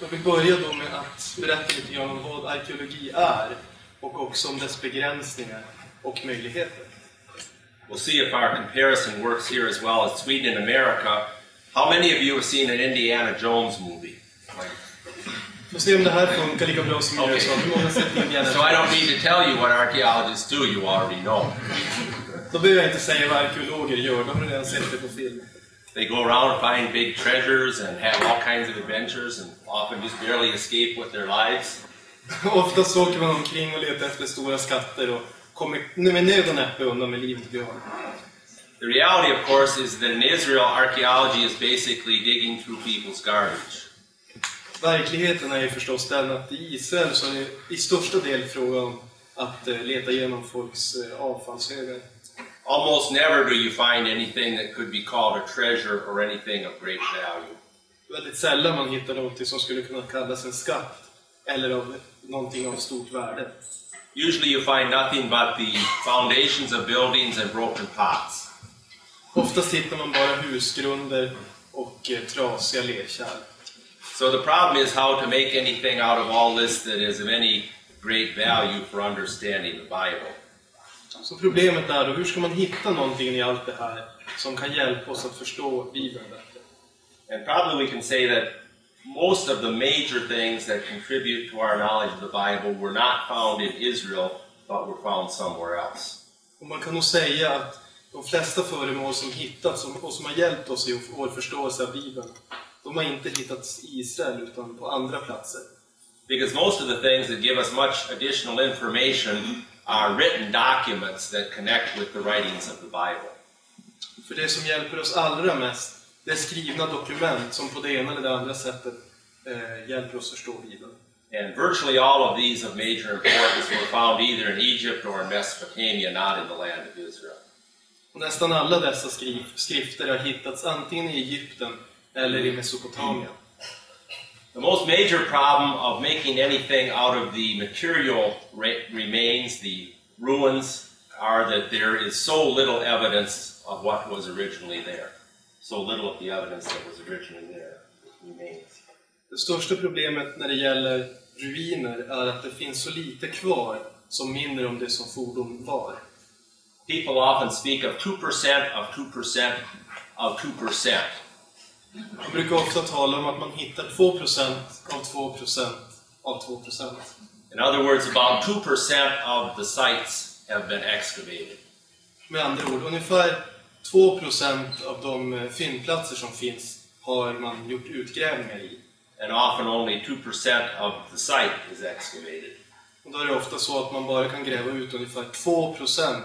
Jag vill börja då med att berätta lite grann om vad arkeologi är och också om dess begränsningar och möjligheter. We'll see if our comparison works here as well as Sweden and America. How many of you have seen an Indiana Jones movie? Får se om det här funkar lika bra som i. USA. Hur många har sett Indiana So I don't need to tell you what archaeologists do, you already know. Då behöver jag inte säga vad arkeologer gör, då har redan sett det på film. They go around and find big treasures and have all kinds of adventures and often just barely escape with their lives. Oftast åker man omkring och letar efter stora skatter och kommer med nöd och näppe undan med livet i behåll. The reality, of course, is that in Israel, archaeology is basically digging through people's garbage. Verkligheten är ju förstås den att i Israel så är det i största del fråga om att eh, leta igenom folks eh, avfallshögar. Almost never do you find anything that could be called a treasure or anything of great value. Väldigt sällan man hittar något som skulle kunna kallas en skatt eller av någonting av stort värde. Usually you find nothing but the foundations of buildings and broken pots. Oftast hittar man bara husgrunder och eh, trasiga lerkärl. So the problem is how to make anything out of all this that is of any great value for understanding the Bible. Så problemet är då, hur ska man hitta någonting i allt det här som kan hjälpa oss att förstå Bibeln? And probably we can say that most of the major things that contribute to our knowledge of the Bible were not found in Israel, but were found somewhere else. Och man kan nog säga att de flesta föremål som hittats och som har hjälpt oss i vår förståelse av Bibeln, de har inte hittats i Israel utan på andra platser. Because most of the things that give us much additional information are written documents that connect with the writings of the Bible. För det som hjälper oss allra mest, det är skrivna dokument som på det ena eller det andra sättet eh, hjälper oss förstå Bibeln. And virtually all of these of major importance were found either in Egypt or in Mesopotamia, not in the land of Israel. Och nästan alla dessa skrif, skrifter har hittats antingen i Egypten eller i Mesopotamien. The most major problem of making anything out of the material re- remains, the ruins, are that there is so little evidence of what was originally there. So little of the evidence that was originally there remains. Det största problemet när det gäller ruiner är att det finns så lite kvar som minner om det som fordon var. People often speak of 2% of 2% of 2%. Man brukar ofta tala om att man hittar 2% av 2% av 2%. In other words, about 2% of the sites have been excavated. Med andra ord, ungefär 2% av de eh, fyndplatser som finns har man gjort utgrävningar i. And often only 2% of the site is excavated. Och då är det ofta så att man bara kan gräva ut ungefär 2%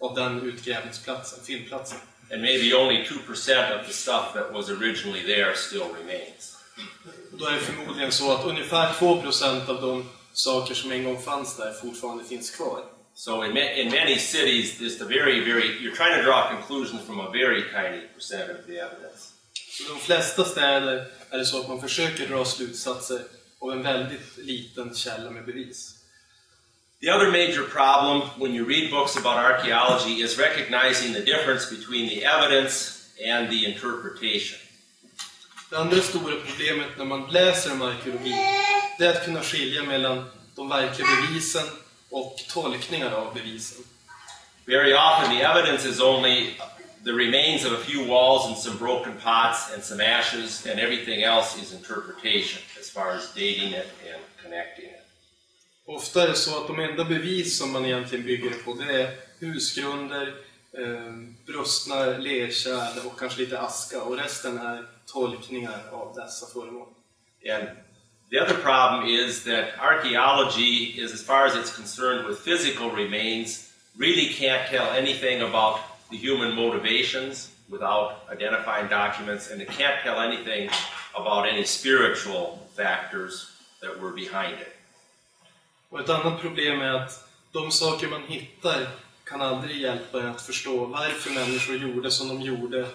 av den utgrävningsplatsen, fyndplatsen. And maybe only 2% of the stuff that was originally there still remains. Och då är det förmodligen så att ungefär 2% av de saker som en gång fanns där fortfarande finns kvar. So in, ma- in many cities, just a very, very, you're trying to draw conclusions from a very tiny percent of the evidence. Så de flesta städer är det så att man försöker dra slutsatser av en väldigt liten källa med bevis. The other major problem when you read books about archaeology is recognizing the difference between the evidence and the interpretation. Det andra stora problemet när man läser om arkeologi, det är att kunna skilja mellan de verkliga bevisen och tolkningar av bevisen. Very often, the evidence is only the remains of a few walls and some broken pots and some ashes, and everything else is interpretation as far as dating it and connecting it. Ofta är det så att de enda bevis som man egentligen bygger på, det är husgrunder, eh, brustna lerkärl och kanske lite aska och resten är tolkningar av dessa föremål. And the other problem is that archaeology is, as far as it's concerned with physical remains, really can't tell anything about the human motivations without identifying documents, and it can't tell anything about any spiritual factors that were behind it. Och ett annat problem är att de saker man hittar kan aldrig hjälpa en att förstå varför människor gjorde som de gjorde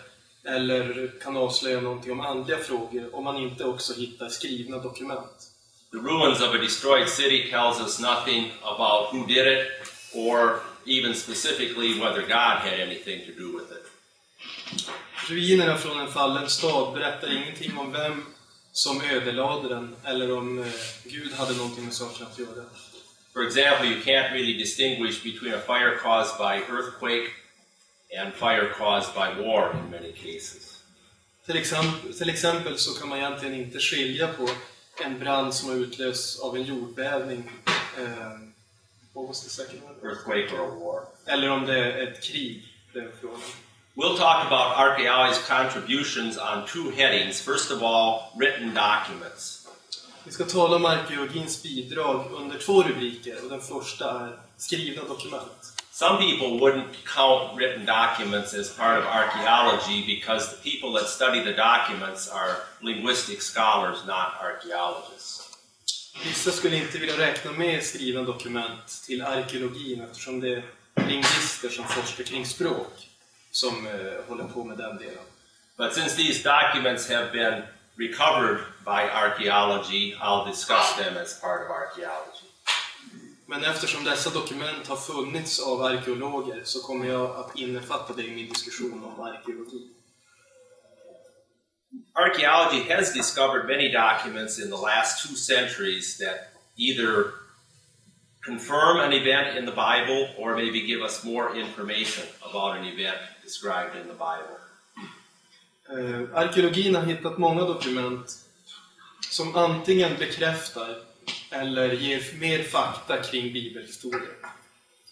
eller kan avslöja någonting om andliga frågor om man inte också hittar skrivna dokument. The ruins of a destroyed city tells us nothing about who did it, or even specifically whether God had anything to do with it. Ruinerna från en fallen stad berättar ingenting om vem som ödelade den eller om eh, Gud hade någonting med saken att göra. For example, you can't really distinguish between a fire caused by earthquake and fire caused by war in many cases. Till exempel, till exempel så kan man egentligen inte skilja på en brand som har utlösts av en jordbävning eh, what was the second one? Earthquake or a war. eller om det är ett krig. Frågan. We'll talk about archaeology's contributions on two headings. First of all, written documents. Vi ska tala om arkeologins bidrag under två rubriker och den första är skrivna dokument. Some people wouldn't count written documents as part of archaeology because the people that study the documents are linguistic scholars, not archaeologists. Vissa skulle inte vilja räkna med skrivna dokument till arkeologin eftersom det är lingvister som forskar kring språk som eh, håller på med den delen. But since these documents have been recovered by archaeology, I'll discuss them as part of archaeology. Men eftersom dessa dokument har funnits av arkeologer så kommer jag att innefatta det i min diskussion om arkeologi. Archaeology has discovered many documents in the last two centuries that either confirm an event in the Bible or maybe give us more information about an event described in the Bible. Eh, arkeologin har hittat många dokument som antingen bekräftar eller ger mer fakta kring bibelhistorien.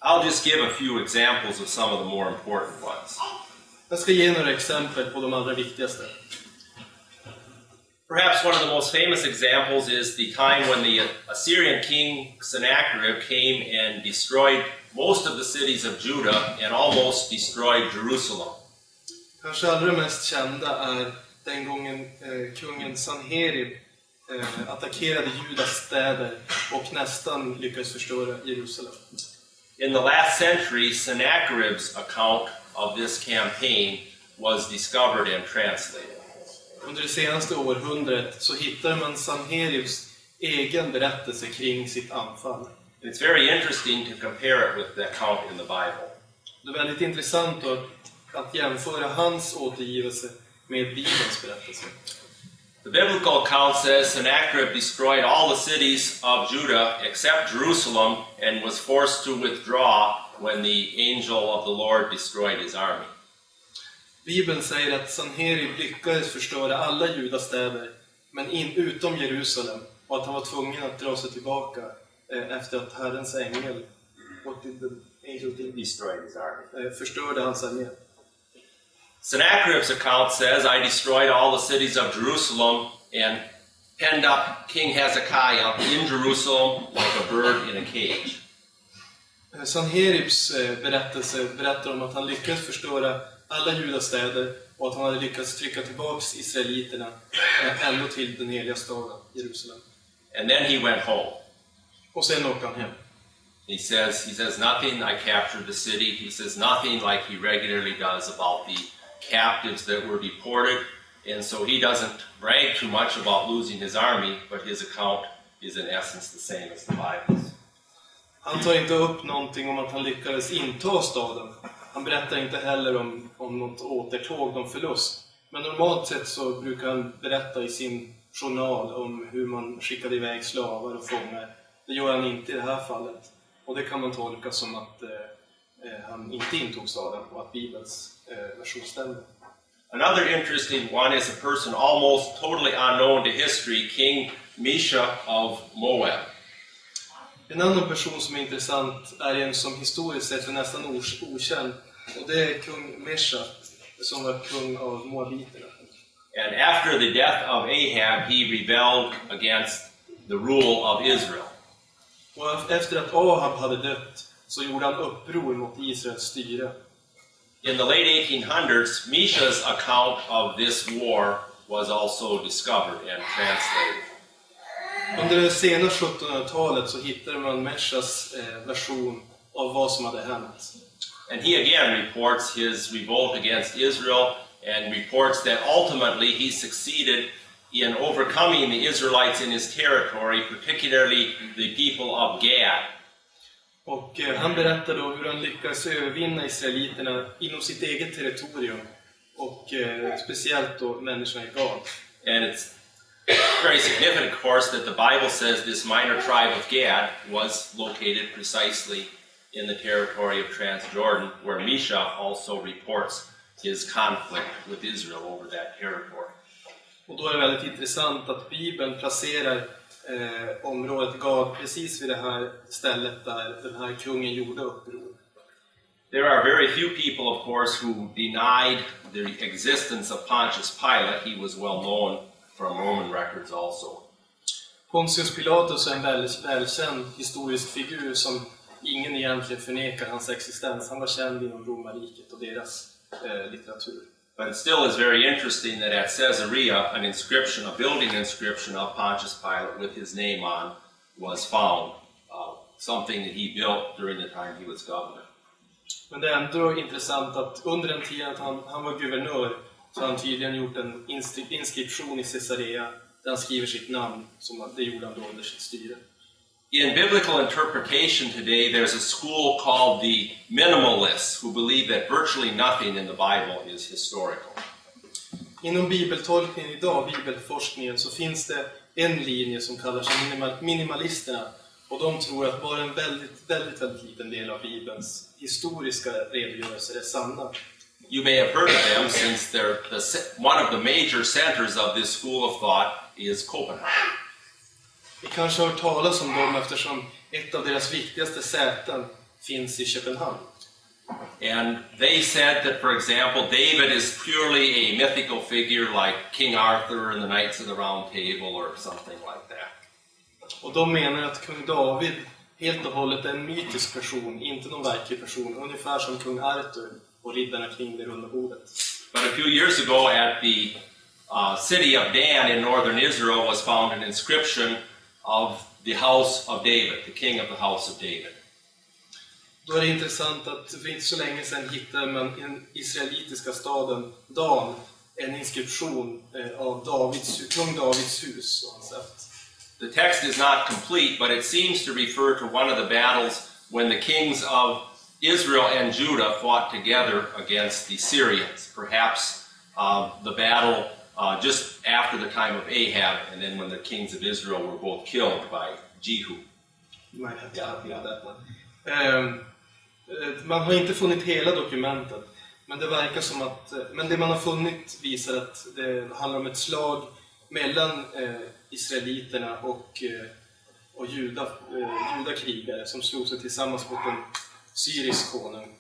I'll just give a few examples of some of the more important ones. Jag ska ge några exempel på de allra viktigaste. Perhaps one of the most famous examples is the time when the Assyrian king Sennacherib came and destroyed most of the cities of Judah and almost destroyed Jerusalem. Kanske allra mest kända är den gången eh, kungen Sanherib eh, attackerade Judas städer och nästan lyckades förstöra Jerusalem. In the last century, Sennacherib's account of this campaign was discovered and translated. Under det senaste århundradet så hittade man Sanheribs egen berättelse kring sitt anfall. It's very interesting to compare it with the account in the Bible. Det är väldigt intressant att jämföra hans återgivelse med Bibelns berättelse. The biblical account says Sennacherib destroyed all the cities of Judah except Jerusalem and was forced to withdraw when the angel of the Lord destroyed his army. Bibeln säger att Sanherib lyckades förstöra alla Judas städer, men in, utom Jerusalem, och att han var tvungen att dra sig tillbaka eh, efter att Herrens ängel what did the angel do? Destroyed his army. Eh, förstörde hans armé. Sennacherib's account says, I destroyed all the cities of Jerusalem and penned up King Hezekiah in Jerusalem like a bird in a cage. Eh, Sanheribs eh, berättelse berättar om att han lyckades förstöra alla Judas städer och att han hade lyckats trycka tillbaks israeliterna eh, ändå till den heliga staden Jerusalem. And then he went home. Och sen åkte han hem. He says, he says nothing, I captured the city. He says nothing like he regularly does about the captives that were deported. And so he doesn't brag too much about losing his army, but his account is in essence the same as the Bible's. Han tar inte upp någonting om att han lyckades inta staden. Han berättar inte heller om, om något återtåg, någon förlust. Men normalt sett så brukar han berätta i sin journal om hur man skickade iväg slavar och fångar. Det gör han inte i det här fallet. Och det kan man tolka som att eh, eh han inte intog staden och att Bibelns. Uh, Another interesting one is a person almost totally unknown to history, King Misha of Moab. En annan person som är intressant är en som historiskt sett är nästan okänd. Och det är kung Mesha, som var kung av Moabiterna. And after the death of Ahab, he rebelled against the rule of Israel. Och efter att Ahab hade dött så gjorde han uppror mot Israels styre. In the late 1800s, Misha's account of this war was also discovered and translated. Under det sena 1700-talet så hittade man Meshas eh, version av vad som hade hänt. And he again reports his revolt against Israel and reports that ultimately he succeeded in overcoming the Israelites in his territory, particularly the people of Gad. Och eh, han berättade då hur han lyckades övervinna israeliterna inom sitt eget territorium. Och eh, speciellt då människorna i Gad. And it's Very significant, of course, that the Bible says this minor tribe of Gad was located precisely in the territory of Transjordan, where Misha also reports his conflict with Israel over that territory. Och då är det väldigt intressant att Bibeln placerar eh, området Gad precis vid det här stället där den här kungen gjorde uppror. There are very few people, of course, who denied the existence of Pontius Pilate. He was well known from Roman records also. Pontius Pilatus är en väl, välkänd historisk figur som ingen egentligen förnekar hans existens. Han var känd inom romarriket och deras eh, litteratur. But it still is very interesting that at Caesarea, an inscription, a building inscription of Pontius Pilate with his name on, was found. Uh, something that he built during the time he was governor. Men det är ändå intressant att under den tiden att han, han var guvernör så har han tydligen gjort en inskription i Caesarea där han skriver sitt namn, som det gjorde han då under sitt styre. In biblical interpretation today, there's a school called the minimalists who believe that virtually nothing in the Bible is historical. Inom bibeltolkningen idag, bibelforskningen, så finns det en linje som minimal, minimalisterna. Och de tror att bara en väldigt, väldigt, väldigt liten del av Bibelns historiska redogörelser är sanna. You may have heard of them since they're the, one of the major centers of this school of thought is Copenhagen. Vi kanske har hört talas om dem eftersom ett av deras viktigaste säten finns i Köpenhamn. And they said that, for example, David is purely a mythical figure like King Arthur and the Knights of the Round Table or something like that. Och de menar att kung David helt och hållet är en mytisk person, inte någon verklig person. Ungefär som kung Arthur och riddarna kring det runda bordet. But a few years ago, at the uh, city of Dan in northern Israel, was found an inscription of the house of David, the king of the house of David. Då är det intressant att för inte så länge sedan hittade man i den israelitiska staden Dan en inskription eh, av Davids, kung Davids hus och hans sätt. The text is not complete, but it seems to refer to one of the battles when the kings of Israel and Judah fought together against the Syrians. Perhaps uh, the battle uh, just after the time of Ahab, and then when the kings of Israel were both killed by Jehu. You might have to me ja. that one. Eh, man har inte funnit hela dokumentet, men det verkar som att... eh, Men det man har funnit visar att det handlar om ett slag mellan eh, israeliterna och, eh, och juda, eh, judakrigare som slog sig tillsammans mot en syrisk konung.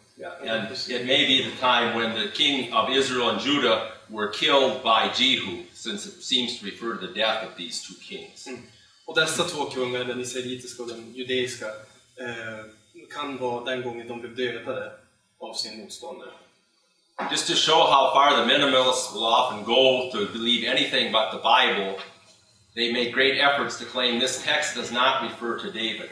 And it may be the time when the king of Israel and Judah were killed by Jehu, since it seems to refer to the death of these two kings. Och dessa två kungar, den israelitiska och den judeiska, eh, kan vara den gången de blev dödade av sin motståndare. Just to show how far the minimalists will often go to believe anything but the Bible, they make great efforts to claim this text does not refer to David.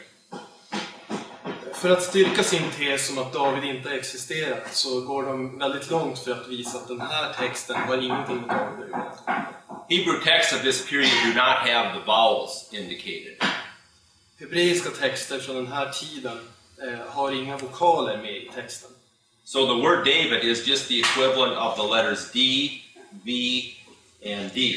För att styrka sin tes om att David inte har existerat så går de väldigt långt för att visa att den här texten har ingenting med David att göra. Hebrew texts of this period do not have the vowels indicated. Hebreiska texter från den här tiden eh, har inga vokaler med i texten. So the word David is just the equivalent of the letters D, V, and D.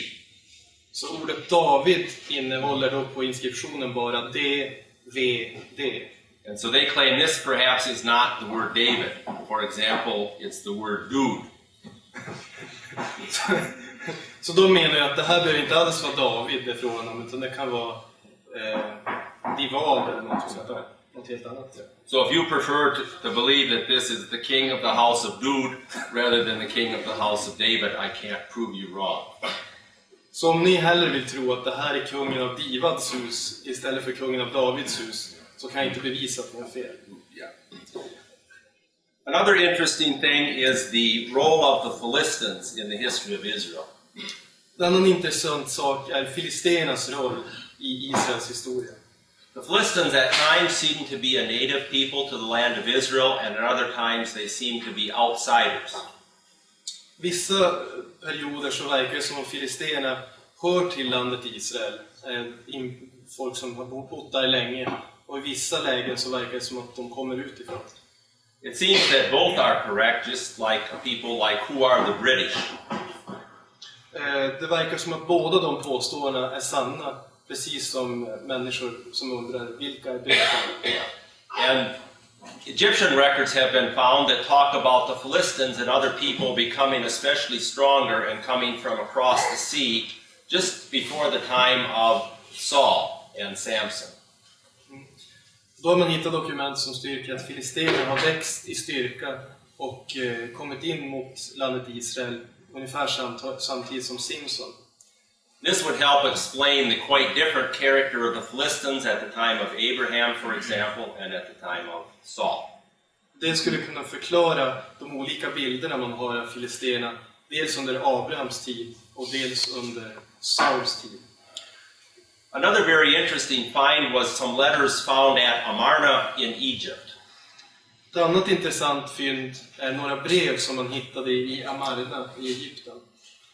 Så ordet David innehåller då på inskriptionen bara D, V, D. And so they claim this perhaps is not the word David. For example, it's the word dude. Så de menar ju att det här behöver inte alls vara David det frågan om, utan det kan vara eh, Divad eller något sånt där. Något helt annat. So if you prefer to, to believe that this is the king of the house of Dude rather than the king of the house of David, I can't prove you wrong. Så om ni hellre vill tro att det här är kungen av Divads hus istället för kungen av Davids hus, så kan jag inte bevisa att ni har fel. Yeah. Another interesting thing is the role of the Philistines in the history of Israel. En annan intressant sak är filisternas roll i Israels historia. The Philistines at times seem to be a native people to the land of Israel, and at other times they seem to be outsiders. Vissa perioder så verkar det som om filisterna hör till landet Israel, eh, folk som har bott där länge. Och i vissa lägen så verkar det som att de kommer utifrån. It seems that both are correct, just like people like who are the British. Eh, Det verkar som att båda de påståendena är sanna, precis som människor som undrar vilka är berättarna. And Egyptian records have been found that talk about the Philistines and other people becoming especially stronger and coming from across the sea just before the time of Saul and Samson. Då har man hittat dokument som styrker att filisterna har växt i styrka och eh, kommit in mot landet Israel ungefär samt- samtidigt som Simson. This would help explain the quite different character of the Philistines at the time of Abraham, for example, and at the time of Saul. Det skulle kunna förklara de olika bilderna man har av filisterna, dels under Abrahams tid och dels under Sauls tid. Another very interesting find was some letters found at Amarna in Egypt. Ett annat intressant fynd är några brev som man hittade i Amarna i Egypten.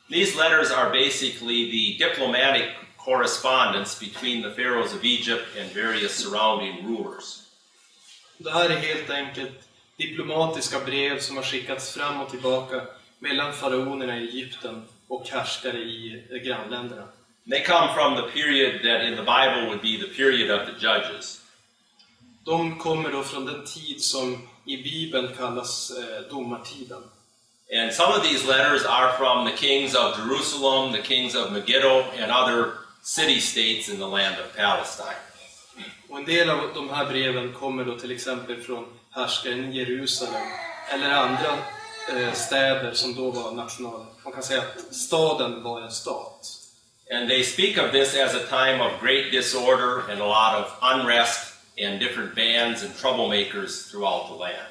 These letters are basically the diplomatic correspondence between the pharaohs of Egypt and various surrounding rulers. Det här är helt enkelt diplomatiska brev som har skickats fram och tillbaka mellan faraonerna i Egypten och härskare i grannländerna. They come from the period that in the Bible would be the period of the judges. De kommer då från den tid som i Bibeln kallas eh, domartiden. And some of these letters are from the kings of Jerusalem, the kings of Megiddo, and other city states in the land of Palestine. Och en del av de här breven kommer då till exempel från härskaren Jerusalem eller andra eh, städer som då var national... Man kan säga att staden var en stat. And they speak of this as a time of great disorder and a lot of unrest and different bands and troublemakers throughout the land.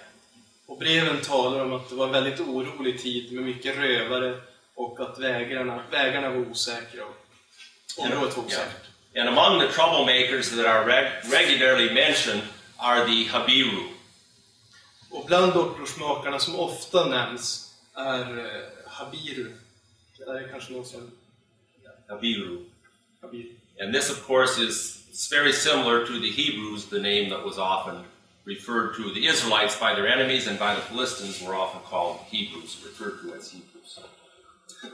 Och breven talar om att det var en väldigt orolig tid med mycket rövare och att vägarna, vägarna var osäkra och området var osäkert. And among the troublemakers that are reg- regularly mentioned are the Habiru. Och bland upprorsmakarna som ofta nämns är eh, Habiru. Det där är kanske någon som... Habiru. And this, of course, is very similar to the Hebrews, the name that was often referred to the Israelites by their enemies and by the Philistines were often called Hebrews, referred to as Hebrews.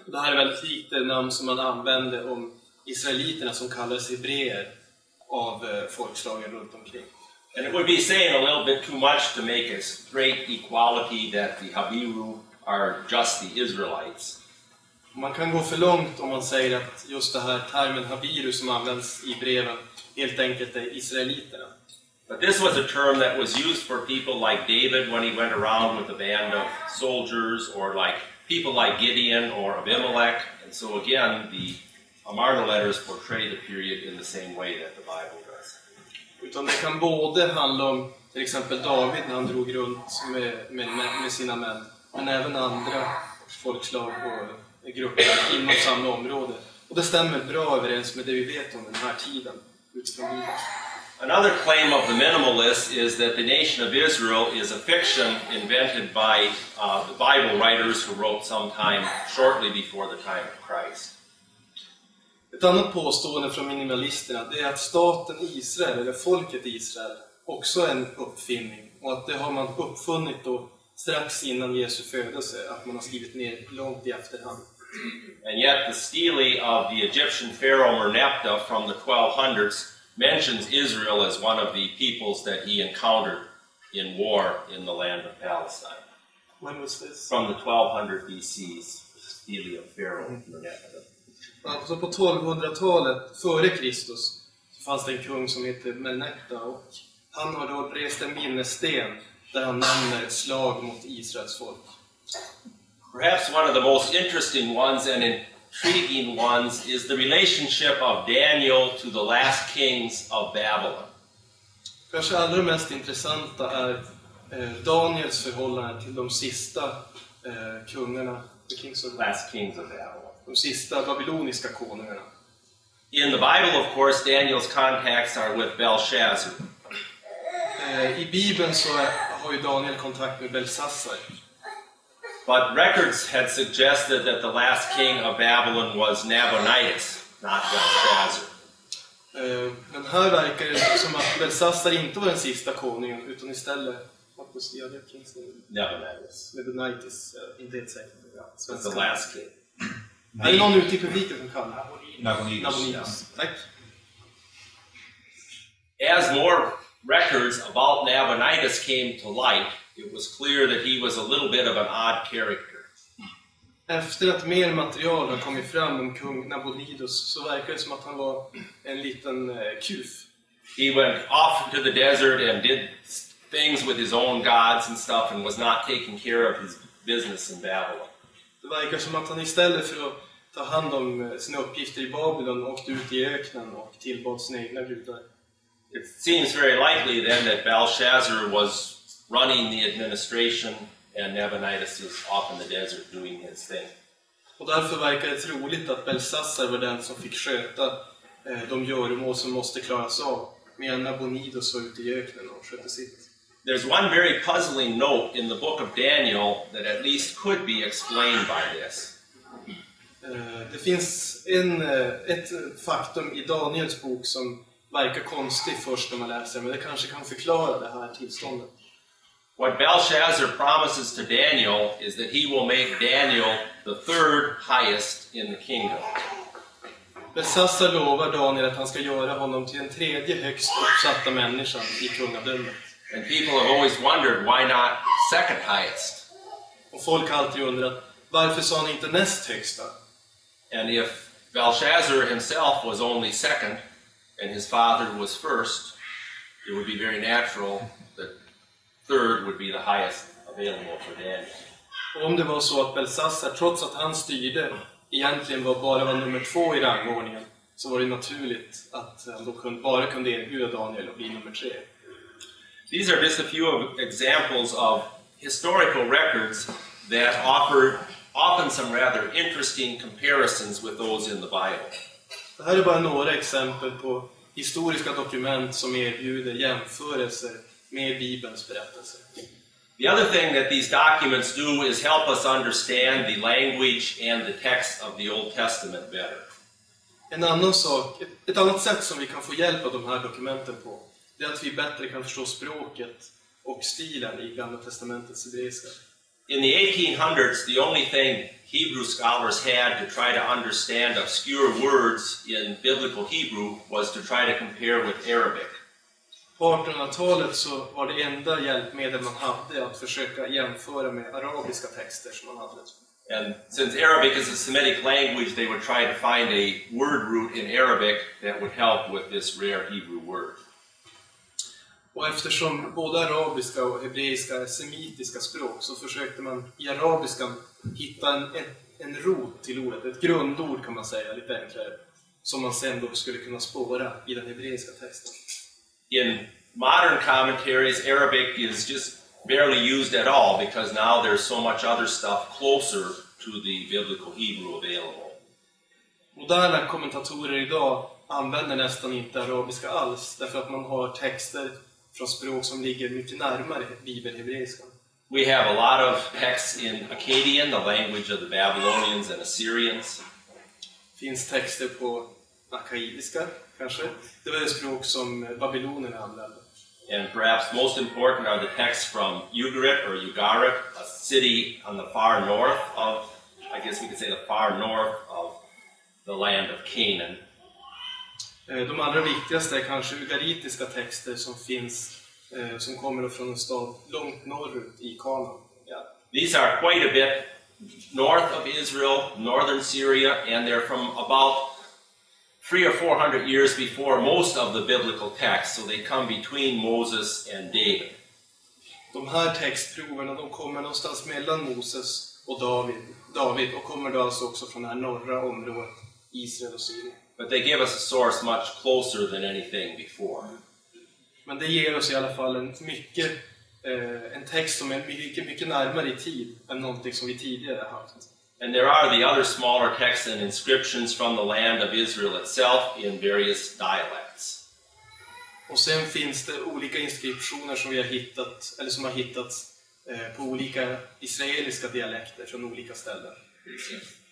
Det här är väldigt likt det namn som man använde om israeliterna som kallades hebreer av eh, folkslagen runt omkring. And it would be saying a little bit too much to make a straight equality that the Habiru are just the Israelites. Man kan gå för långt om man säger att just det här termen habiru som används i breven helt enkelt är israeliterna. But this was a term that was used for people like David when he went around with a band of soldiers, or like people like Gideon or Abimelech. And so again, the Amarna letters portray the period in the same way that the Bible does. Utan det kan både handla om till exempel David när han drog runt med, med, med sina män, men även andra folkslag och grupper inom samma område. Och det stämmer bra överens med det vi vet om den här tiden utifrån Bibeln. Another claim of the minimalists is that the nation of Israel is a fiction invented by uh, the Bible writers who wrote sometime shortly before the time of Christ. Ett annat påstående från minimalisterna det är att staten Israel, eller folket Israel, också är en uppfinning och att det har man uppfunnit då strax innan Jesu födelse, att man har skrivit ner långt i efterhand. And yet, the stele of the Egyptian pharaoh Merneptah from the 1200s mentions Israel as one of the peoples that he encountered in war in the land of Palestine. When was this? From the 1200 BC's stele of Pharaoh Merneptah. Alltså på 1200-talet, före Kristus, så fanns det en kung som hette Merneptah och han har då rest en minnessten där han nämner ett slag mot Israels folk. Perhaps one of the most interesting ones and intriguing ones is the relationship of Daniel to the last kings of Babylon. Kanske allra mest intressanta är eh, Daniels förhållande till de sista eh, kungarna, the kings of, Last kings of Babylon. de sista babyloniska konungarna. In the Bible, of course, Daniel's contacts are with Belshazzar. Eh, I Bibeln så har ju Daniel kontakt med Belsassar. But records had suggested that the last king of Babylon was Nabonidus, not Belshazzar. Eh, men här verkar det som att Belsassar inte var den sista konungen utan istället What was the other king's name? Nabonidus Nebonitis, eh, inte helt säker. Ja, the last king. Är det någon ute i publiken som kan? Nabonidus. Nabonidus. Tack. As more records about Nabonidus came to light, it was clear that he was a little bit of an odd character. Efter att mer material har kommit fram om kung Nabonidus så verkar det som att han var en liten eh, kuf. He went off to the desert and did things with his own gods and stuff and was not taking care of his business in Babylon. Det verkar som att han istället för att ta hand om eh, sina uppgifter i Babylon åkte ut i öknen och tillbad sina egna gudar. It seems very likely then that Belshazzar was running the administration and Nabonidus was off in the desert doing his thing. Och därför verkar det troligt att Belsassar var den som fick sköta eh, de göromål som måste klaras av, medan Nabonidus var ute i öknen och skötte sitt. There's one very puzzling note in the book of Daniel that at least could be explained by this. Eh, Det finns en, eh, ett faktum i Daniels bok som verkar konstigt först när man läser men det kanske kan förklara det här tillståndet. What Belshazzar promises to Daniel is that he will make Daniel the third highest in the kingdom. Belsassar lovar Daniel att han ska göra honom till den tredje högst uppsatta människan i kungadömet. And people have always wondered why not second highest? Och folk har alltid undrat, varför sa han inte näst högsta? And if Belshazzar himself was only second and his father was first, it would be very natural that third would be the highest available for Daniel. Och om det var så att Belsassar, trots att han styrde, egentligen var bara var nummer två i rangordningen, så var det naturligt att han då kunde, bara kunde erbjuda Daniel att bli nummer tre. These are just a few of examples of historical records that offer often some rather interesting comparisons with those in the Bible. Det här är bara några exempel på historiska dokument som erbjuder jämförelser med Bibelns berättelser. The other thing that these documents do is help us understand the language and the text of the Old Testament better. En annan sak, ett, annat sätt som vi kan få hjälp av de här dokumenten på, det är att vi bättre kan förstå språket och stilen i Gamla Testamentets hebreiska. In the 1800s, the only thing Hebrew scholars had to try to understand obscure words in biblical Hebrew was to try to compare with Arabic. På 1800-talet så var det enda hjälpmedel man hade att försöka jämföra med arabiska texter som man hade. And since Arabic is a Semitic language, they would try to find a word root in Arabic that would help with this rare Hebrew word. Och eftersom både arabiska och hebreiska är semitiska språk så försökte man i arabiskan hitta en, en, en rot till ordet, ett grundord kan man säga, lite enklare, som man sen då skulle kunna spåra i den hebreiska texten. In modern commentaries, Arabic is just barely used at all because now there's so much other stuff closer to the biblical Hebrew available. Moderna kommentatorer idag använder nästan inte arabiska alls därför att man har texter från språk som ligger mycket närmare bibelhebreiskan. We have a lot of texts in Akkadian, the language of the Babylonians and Assyrians. finns texter på akaidiska, kanske. Det var det språk som babylonerna använde. And perhaps most important are the texts from Ugarit or Ugarit, a city on the far north of, I guess we could say the far north of the land of Canaan. Eh, De allra viktigaste är kanske ugaritiska texter som finns, eh, som kommer från en stad långt norrut i Kanaan. Yeah. These are quite a bit north of Israel, northern Syria, and they're from about three or four hundred years before most of the biblical texts, so they come between Moses and David. De här textproverna de kommer någonstans mellan Moses och David, David och kommer då alltså också från det här norra området, Israel och Syrien. But they give us a source much closer than anything before. Men det ger oss i alla fall en, mycket, eh, en text som är mycket, mycket närmare i tid än någonting som vi tidigare haft. And there are the other smaller texts and inscriptions from the land of Israel itself in various dialects. Och sen finns det olika inskriptioner som vi har hittat, eller som har hittats eh, på olika israeliska dialekter från olika ställen.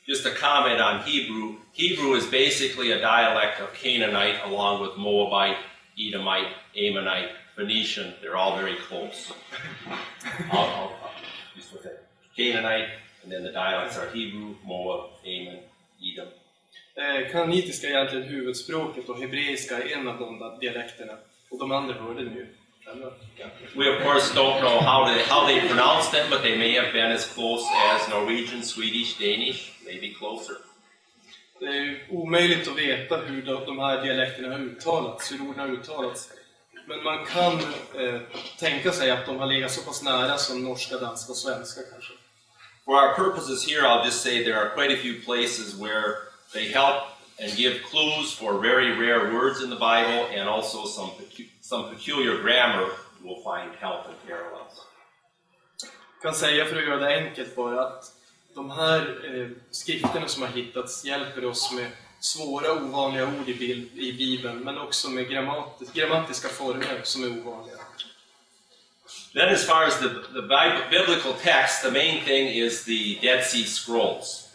Just a comment on Hebrew. Hebrew is basically a dialect of Canaanite along with Moabite, Edomite, Ammonite, Phoenician. They're all very close. I'll- I'll- I'll just with it. Canaanite, and then the dialects are Hebrew, Moab, Ammon, Edom. Eh, Kananitiska är egentligen huvudspråket och hebreiska är en av de dialekterna. Och de andra hörde ni ju. We of course don't know how they, how they pronounce them, but they may have been as close as Norwegian, Swedish, Danish, maybe closer. Det är omöjligt att veta hur de här dialekterna har uttalats, hur orden har uttalats. Men man kan eh, tänka sig att de har legat så pass nära som norska, danska och svenska kanske. For our purposes here, I'll just say there are quite a few places where they help and give clues for very rare words in the Bible and also some, pecu- some peculiar grammar you will find help and parallels. kan säga för att göra det enkelt bara att de här eh, skrifterna som har hittats hjälper oss med svåra ovanliga ord i, bil, i Bibeln men också med grammatis, grammatiska former som är ovanliga. Then, as far as the, the biblical text, the main thing is the Dead Sea Scrolls.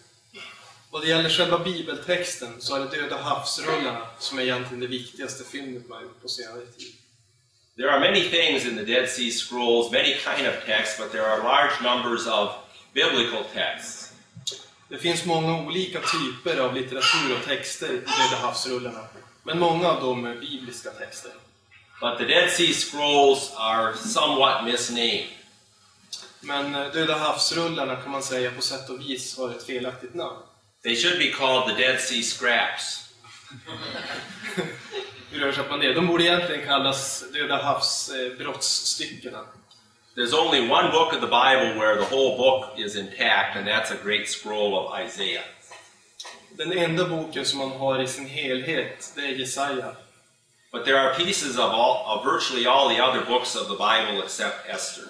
Vad det gäller själva bibeltexten så är det Döda havsrullarna som är egentligen det viktigaste fyndet man gjort på senare tid. There are many things in the Dead Sea Scrolls, many kind of texts, but there are large numbers of biblical texts. Det finns många olika typer av litteratur och texter i Döda havsrullarna, men många av dem är bibliska texter. But the Dead Sea Scrolls are somewhat misnamed. Men eh, Döda havsrullarna kan man säga på sätt och vis har ett felaktigt namn. They should be called the Dead Sea Scraps. Hur översätter man det? De borde egentligen kallas Döda havsbrottsstyckena. There's only one book of the Bible where the whole book is intact, and that's a great scroll of Isaiah. Den enda boken som man har i sin helhet, det är Jesaja. But there are pieces of, all, of virtually all the other books of the Bible except Esther.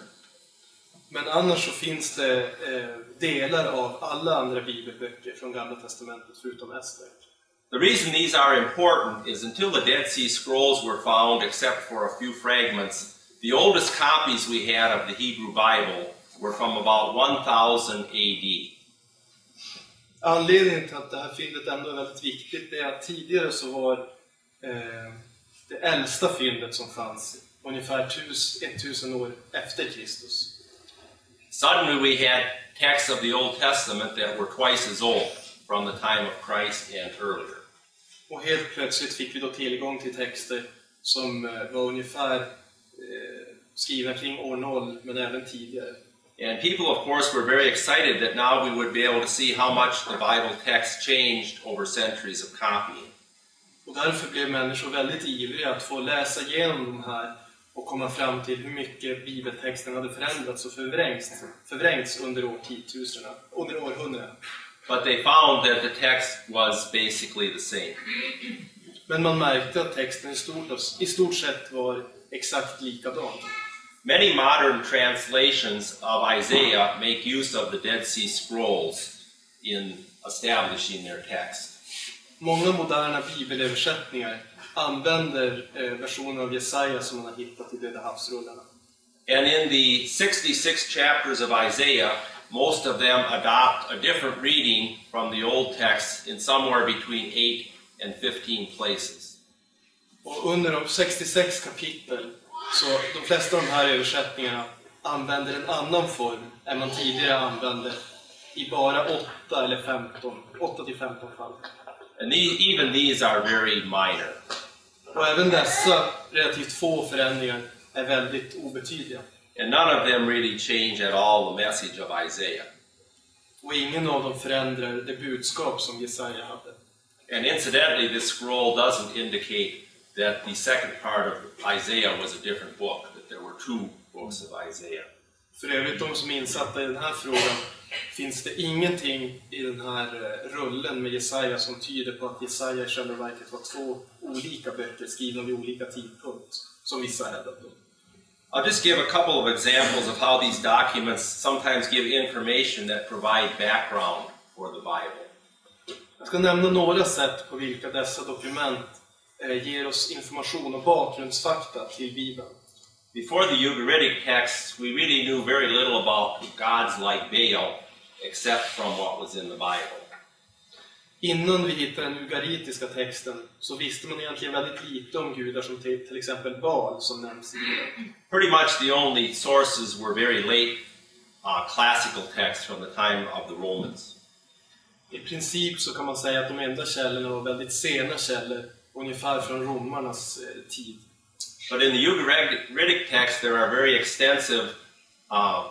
Men annars så finns det eh, delar av alla andra bibelböcker från Gamla Testamentet förutom Ester. The reason these are important is until the Dead Sea Scrolls were found, except for a few fragments, the oldest copies we had of the Hebrew Bible were from about 1000 AD. Anledningen till att det här fyndet ändå är väldigt viktigt är att tidigare så var eh, det äldsta fyndet som fanns ungefär 1000 år efter Kristus. Suddenly we had texts of the Old Testament that were twice as old from the time of Christ and earlier. Och helt plötsligt fick vi då tillgång till texter som eh, var ungefär eh, skrivna kring år 0, men även tidigare. And people, of course, were very excited that now we would be able to see how much the Bible text changed over centuries of copying. Och därför blev människor väldigt ivriga att få läsa igenom de här och komma fram till hur mycket bibeltexten hade förändrats och förvrängts, förvrängts under årtusendena, under århundraden. But they found that the text was basically the same. Men man märkte att texten i stort, i stort sett var exakt likadan. Many modern translations of Isaiah make use of the Dead Sea Scrolls in establishing their text. Många moderna bibelöversättningar använder eh, versioner av Jesaja som man har hittat i Döda havsrullarna. And in the 66 chapters of Isaiah, most of them adopt a different reading from the Old text in somewhere between 8 and 15 places. Och under de 66 kapitel, så de flesta av de här översättningarna använder en annan form än man tidigare använde i bara 8 eller 15, 8 till 15 fall. And these, even these are very minor. Och även dessa relativt få förändringar är väldigt obetydliga. And none of them really change at all the message of Isaiah. Och ingen av dem förändrar det budskap som Jesaja hade. And incidentally, this scroll doesn't indicate that the second part of Isaiah was a different book, that there were two books of Isaiah. För övrigt, de som är insatta i den här frågan, finns det ingenting i den här eh, rullen med Jesaja som tyder på att Jesaja i själva verket var två olika böcker skrivna vid olika tidpunkt, som vissa hävdat. då. I'll just give a couple of examples of how these documents sometimes give information that provide background for the Bible. Jag ska nämna några sätt på vilka dessa dokument eh, ger oss information och bakgrundsfakta till Bibeln. Before the Ugaritic texts, we really knew very little about gods like Baal, except from what was in the Bible. Innan vi hittar den ugaritiska texten så visste man egentligen väldigt lite om gudar som till, till exempel Baal som nämns i Bibeln. Pretty much the only sources were very late uh, classical texts from the time of the Romans. I princip så kan man säga att de enda källorna var väldigt sena källor, ungefär från romarnas eh, tid. But in the Ugaritic text, there are very extensive uh,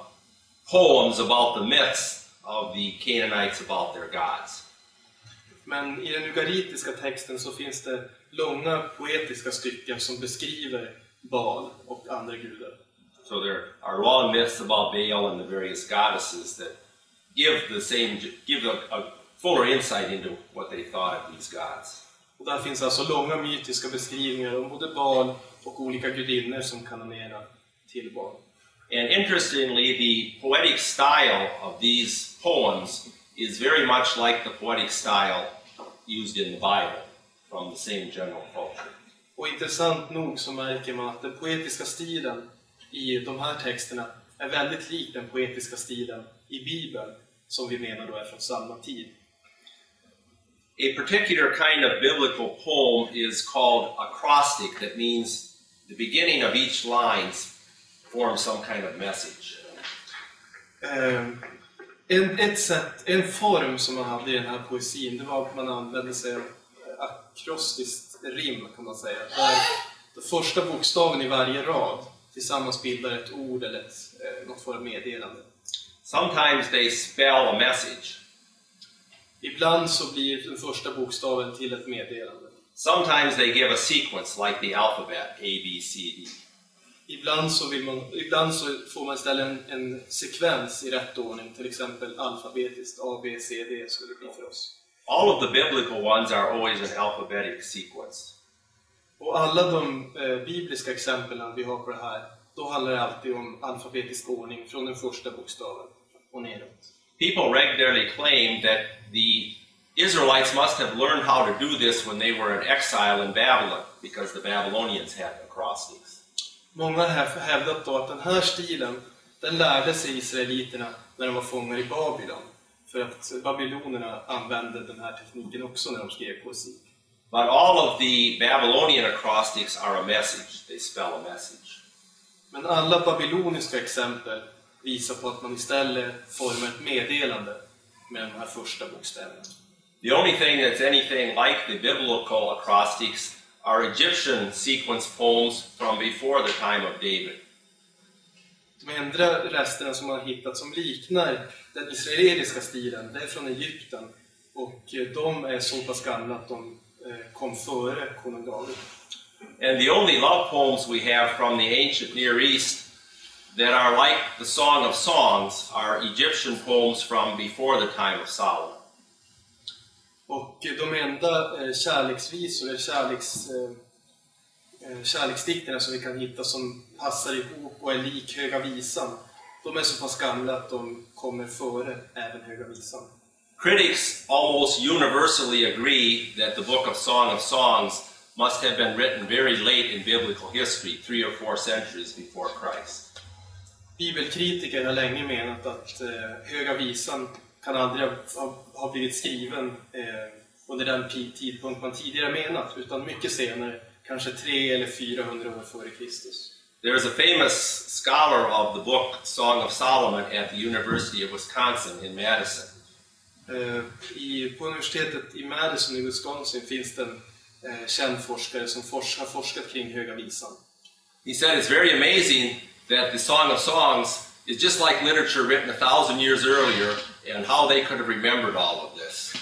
poems about the myths of the Canaanites about their gods. Men i den ugaritiska texten så finns det långa poetiska stycken som beskriver Baal och andra gudar. So there are long myths about Baal and the various goddesses that give the same, give a, a fuller insight into what they thought of these gods. Och där finns alltså långa mytiska beskrivningar om både Baal och olika gudinnor som kanonerar till Baal. And interestingly, the poetic style of these poems is very much like the poetic style used in the Bible from the same general culture. Och intressant nog så märker man att den poetiska stilen i de här texterna är väldigt lik den poetiska stilen i Bibeln, som vi menar då är från samma tid. A particular kind of biblical poem is called acrostic, that means the beginning of each line forms some kind of message. Eh, en, ett sätt, en form som man hade i den här poesin, det var att man använde sig av akrostiskt rim kan man säga. Där den första bokstaven i varje rad tillsammans bildar ett ord eller ett, eh, något form av meddelande. Sometimes they spell a message. Ibland så blir den första bokstaven till ett meddelande. Sometimes they give a sequence like the alphabet, A, B, C, D. Ibland så, vill man, ibland så får man istället en, en sekvens i rätt ordning, till exempel alfabetiskt, A, B, C, D skulle det bli för oss. All of the biblical ones are always an alphabetic sequence. Och alla de eh, bibliska exemplen vi har på det här, då handlar det alltid om alfabetisk ordning från den första bokstaven och neråt. People regularly claim that the Israelites must have learned how to do this when they were in exile in Babylon because the Babylonians had acrostics. Många har hävdat då att den här stilen, den lärde sig israeliterna när de var fångar i Babylon. För att babylonerna använde den här tekniken också när de skrev poesi. But all of the Babylonian acrostics are a message. They spell a message. Men alla babyloniska exempel visar på att man istället formar ett meddelande med de här första bokstäverna. The only thing that's anything like the biblical acrostics are Egyptian sequence poems from before the time of David. De enda resterna som man har hittat som liknar den israeliska stilen, det är från Egypten. Och eh, de är så pass gamla att de eh, kom före konung David. And the only love poems we have from the ancient Near East that are like the Song of Songs are Egyptian poems from before the time of Solomon. Och de enda eh, kärleksvisor, eller kärleks, eh, eh, kärleksdikterna som vi kan hitta som passar ihop och är lik Höga Visan, de är så pass gamla att de kommer före även Höga Visan. Critics almost universally agree that the book of Song of Songs must have been written very late in biblical history, three or four centuries before Christ. Bibelkritiker har länge menat att eh, Höga Visan kan aldrig ha, ha blivit skriven eh, under den tidpunkt man tidigare menat, utan mycket senare, kanske 300 eller 400 år före Kristus. There is a famous scholar of the book Song of Solomon at the University of Wisconsin in Madison. Eh, I, på universitetet i Madison i Wisconsin finns det en eh, känd forskare som fors, har forskat kring Höga Visan. He said it's very amazing that the Song of Songs is just like literature written a thousand years earlier and how they could have remembered all of this.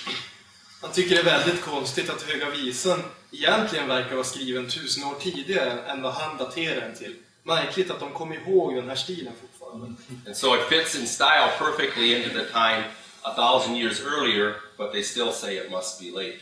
Han tycker det är väldigt konstigt att Höga Visan egentligen verkar vara skriven tusen år tidigare än vad han daterar den till. Märkligt att de kom ihåg den här stilen fortfarande. And so it fits in style perfectly into the time a thousand years earlier, but they still say it must be late.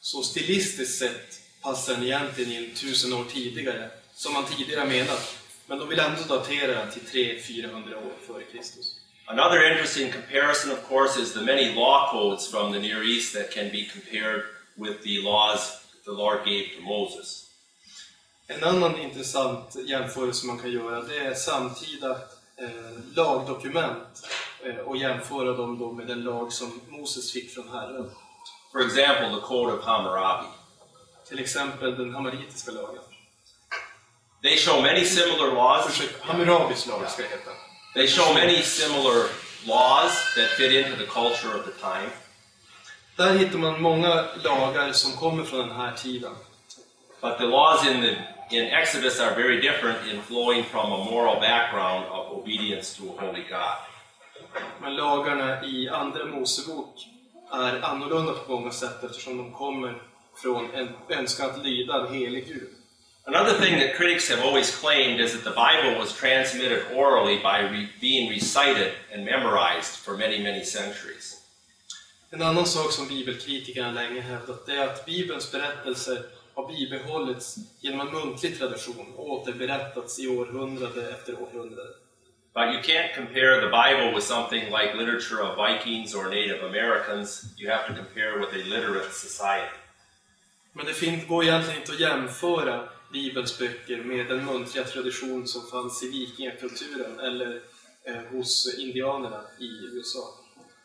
Så stilistiskt sett passar den egentligen in tusen år tidigare, som man tidigare menat. Men de vill ändå datera den till 300-400 år före Kristus. Another interesting comparison, of course, is the many law codes from the Near East that can be compared with the laws the Lord gave to Moses. En annan intressant jämförelse man kan göra det är samtida eh, lagdokument eh, och jämföra dem då med den lag som Moses fick från Herren. For example, the Code of Hammurabi. Till exempel den hamaritiska lagen. They show many similar laws. Hammurabis lag ska det heta. They show many similar laws that fit into the culture of the time. Där hittar man många lagar som kommer från den här tiden. But the laws in, the, in Exodus are very different in flowing from a moral background of obedience to a holy God. Men lagarna i Andra Mosebok är annorlunda på många sätt eftersom de kommer från en önskan att lyda en helig Gud. Another thing that critics have always claimed is that the Bible was transmitted orally by re- being recited and memorized for many, many centuries. En annan sak som bibelkritikerna länge hävdat är att Bibelns berättelser har bibehållits genom en muntlig tradition och återberättats i århundrade efter århundrade. But you can't compare the Bible with something like literature of Vikings or Native Americans. You have to compare with a literate society. Men det går egentligen inte att jämföra Bibelns böcker med den muntliga tradition som fanns i vikingakulturen eller eh, hos indianerna i USA.